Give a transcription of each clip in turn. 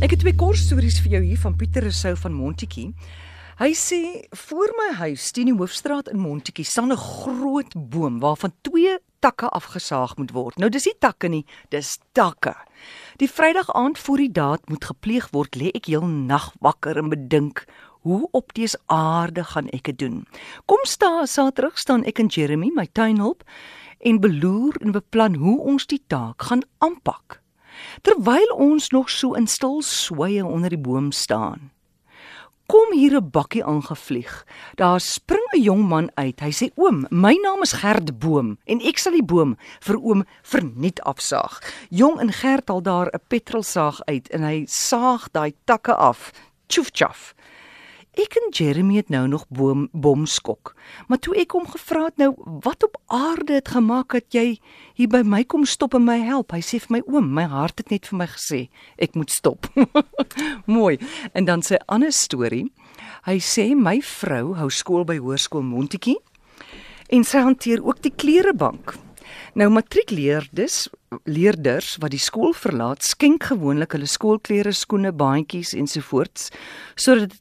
Ek het twee kort stories vir jou hier van Pieter Rousseau van Montetjie. Hy sê voor my huis teen die hoofstraat in Montetjie staan 'n groot boom waarvan twee takke afgesaag moet word. Nou dis nie takke nie, dis takke. Die Vrydag aand voor die daad moet gepleeg word, lê ek heel nag wakker en bedink Hoe op dese aarde gaan ek dit doen? Kom staan Saterdag staan ek en Jeremy, my tuinhulp, en beloer en beplan hoe ons die taak gaan aanpak terwyl ons nog so in stil sweye onder die boom staan. Kom hier 'n bakkie aangevlieg. Daar spring 'n jong man uit. Hy sê: "Oom, my naam is Gert Boom en ek sal die boom vir oom verniet afsaag." Jong en Gert haal daar 'n petrolsaag uit en hy saag daai takke af. Tjoef tjof. Ek en Jeremy het nou nog boom bomskok. Maar toe ek hom gevra het nou wat op aarde het gemaak dat jy hier by my kom stop en my help. Hy sê vir my oom, my hart het net vir my gesê ek moet stop. Mooi. En dan sy ander storie. Hy sê my vrou hou skool by Hoërskool Montetjie en sy hanteer ook die klerebank. Nou matriekleerders leerders wat die skool verlaat, skenk gewoonlik hulle skoolklere, skoene, baadjies ensovoorts sodat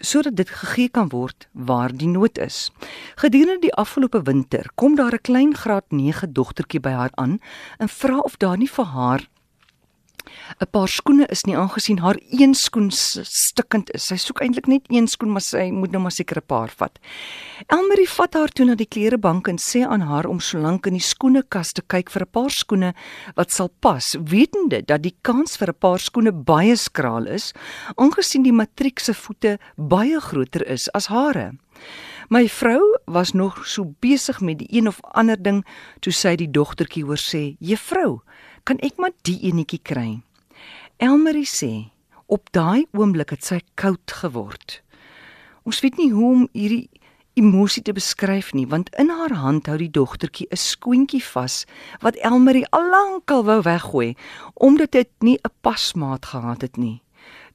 sodat dit gegee kan word waar die nood is. Gedurende die afgelope winter kom daar 'n klein graad 9 dogtertjie by haar aan en vra of daar nie vir haar 'n paar skoene is nie aangesien haar een skoen stikkend is. Sy soek eintlik net een skoen, maar sy moet nou maar seker 'n paar vat. Elmarie vat haar toe na die klerebank en sê aan haar om solank in die skoenekas te kyk vir 'n paar skoene wat sal pas, wetende dat die kans vir 'n paar skoene baie skraal is, aangesien die matriek se voete baie groter is as hare. My vrou was nog so besig met die een of ander ding toe sy die dogtertjie hoor sê: "Juffrou, kan ek maar die enetjie kry?" Elmarie sê op daai oomblik het sy koud geword. Ons weet nie hoe om hierdie emosie te beskryf nie, want in haar hand hou die dogtertjie 'n skoentjie vas wat Elmarie al lankal wou weggooi omdat dit nie 'n pasmaat gehad het nie.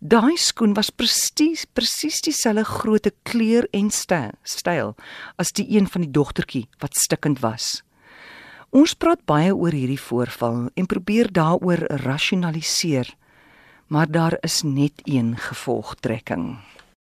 Daai skoen was presies presies dieselfde grootte kleur en styl as die een van die dogtertjie wat stikkend was. Ons praat baie oor hierdie voorval en probeer daaroor rasionaliseer maar daar is net een gevolgtrekking.